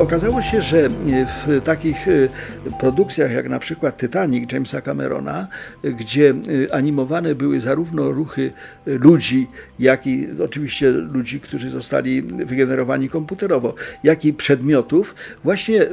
Okazało się, że w takich e, produkcjach jak na przykład Titanic Jamesa Camerona, e, gdzie e, animowane były zarówno ruchy ludzi, jak i oczywiście ludzi, którzy zostali wygenerowani komputerowo, jak i przedmiotów, właśnie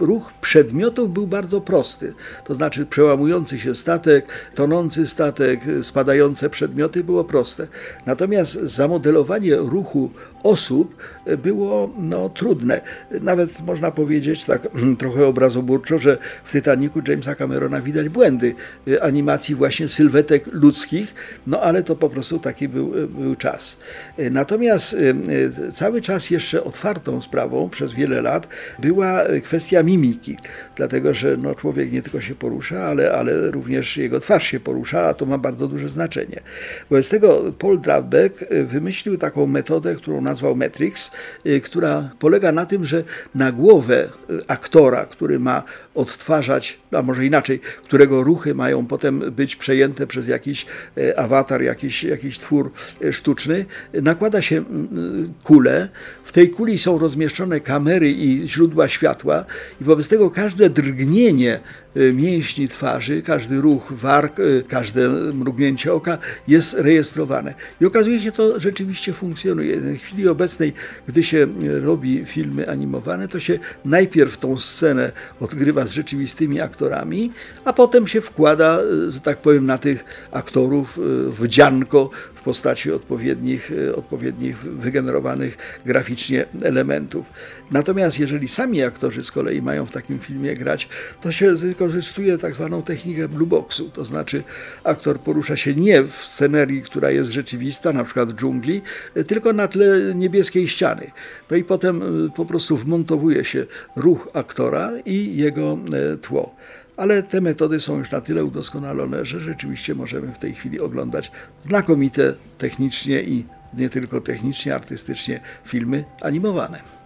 ruch przedmiotów był bardzo prosty. To znaczy przełamujący się statek, tonący statek, spadające przedmioty było proste. Natomiast zamodelowanie ruchu osób było no, trudne. Nawet można powiedzieć tak trochę obrazoburczo, że w Titanicu Jamesa Camerona widać błędy y, animacji właśnie sylwetek ludzkich, no ale to po prostu taki był, y, był czas. Y, natomiast cały czas jeszcze otwartą sprawą przez wiele lat była kwestia mimiki, dlatego że no, człowiek nie tylko się porusza, ale, ale również jego twarz się porusza, a to ma bardzo duże znaczenie. Wobec tego Paul Drabbeck wymyślił taką metodę, którą nazwał Matrix, która polega na tym, że na głowę aktora, który ma odtwarzać, a może inaczej, którego ruchy mają potem być przejęte przez jakiś e, awatar, jakiś, jakiś twór e, sztuczny, nakłada się kulę. W tej kuli są rozmieszczone kamery i źródła światła, i wobec tego każde drgnienie mięśni twarzy, każdy ruch warg, każde mrugnięcie oka jest rejestrowane. I okazuje się, to rzeczywiście funkcjonuje. W chwili obecnej, gdy się robi filmy animowane, to się najpierw tą scenę odgrywa z rzeczywistymi aktorami, a potem się wkłada, że tak powiem, na tych aktorów w dzianko w postaci odpowiednich, odpowiednich wygenerowanych graficznie elementów. Natomiast jeżeli sami aktorzy z kolei mają w takim filmie grać, to się wykorzystuje tak zwaną technikę blue boxu, to znaczy aktor porusza się nie w scenerii, która jest rzeczywista, na przykład w dżungli, tylko na tle niebieskiej ściany. No i potem po prostu wmontowuje się ruch aktora i jego E, tło. Ale te metody są już na tyle udoskonalone, że rzeczywiście możemy w tej chwili oglądać znakomite technicznie i nie tylko technicznie, artystycznie filmy animowane.